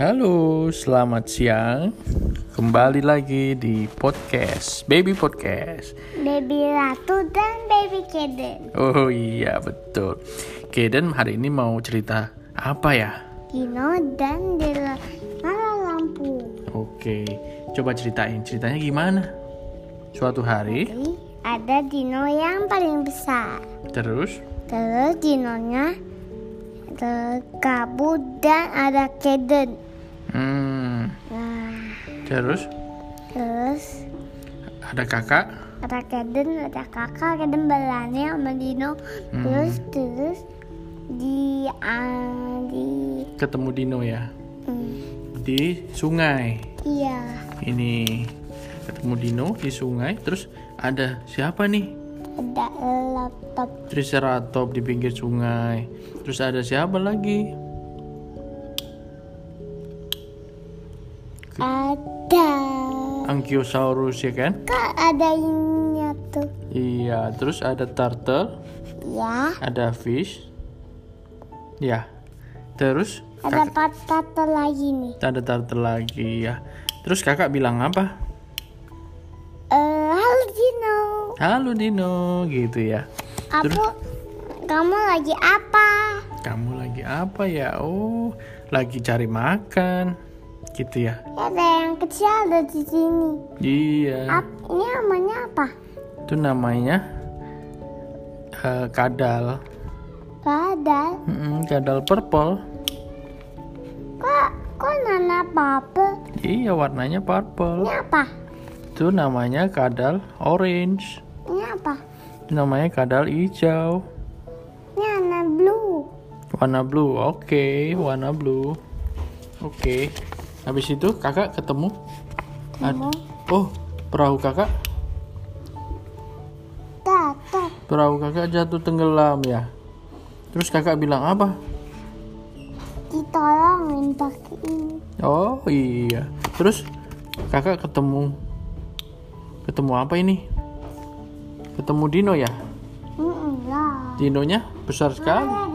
Halo, selamat siang. Kembali lagi di podcast Baby Podcast. Baby Ratu dan Baby Keden. Oh iya betul. Kaden hari ini mau cerita apa ya? Dino dan Dela Lampu. Oke, coba ceritain. Ceritanya gimana? Suatu hari, ada dino yang paling besar. terus Terus dinonya ada kabut dan ada Keden. Hmm, Nah, terus terus ada kakak. ada Keden, ada kakak, Keden berani sama Dino. Terus terus di ah, di Ketemu Dino ya hmm, di sungai. iya Ini ketemu Dino di sungai. Terus ada siapa nih? ada laptop Triceratops di pinggir sungai. Terus ada siapa lagi? Ada Ankylosaurus ya kan? kok ada ini tuh Iya, terus ada turtle, ya ada fish. Ya. Terus ada kakak, patata lagi nih ada turtle lagi ya. Terus kakak bilang apa? eh halo Dino Halo Dino, gitu ya. aku kamu lagi apa Kamu lagi apa ya? Oh, lagi cari makan. Gitu ya. Ada yang kecil ada di sini Iya. Ap, ini namanya apa Itu namanya eh, kadal. badal Mm-mm, kadal purple. kok kok nana papa Iya, warnanya purple. ini apa Itu namanya kadal orange. ini apa Itu namanya kadal hijau. ini nana blue Warna blue. Oke, warna blue. Oke. Habis itu kakak ketemu Ad- kamu Oh, perahu kakak. Perahu kakak jatuh tenggelam ya. Terus kakak bilang apa? ditolongin pakai ini Oh iya. Terus kakak ketemu ketemu apa ini? Ketemu Dino ya? Dinonya besar sekali.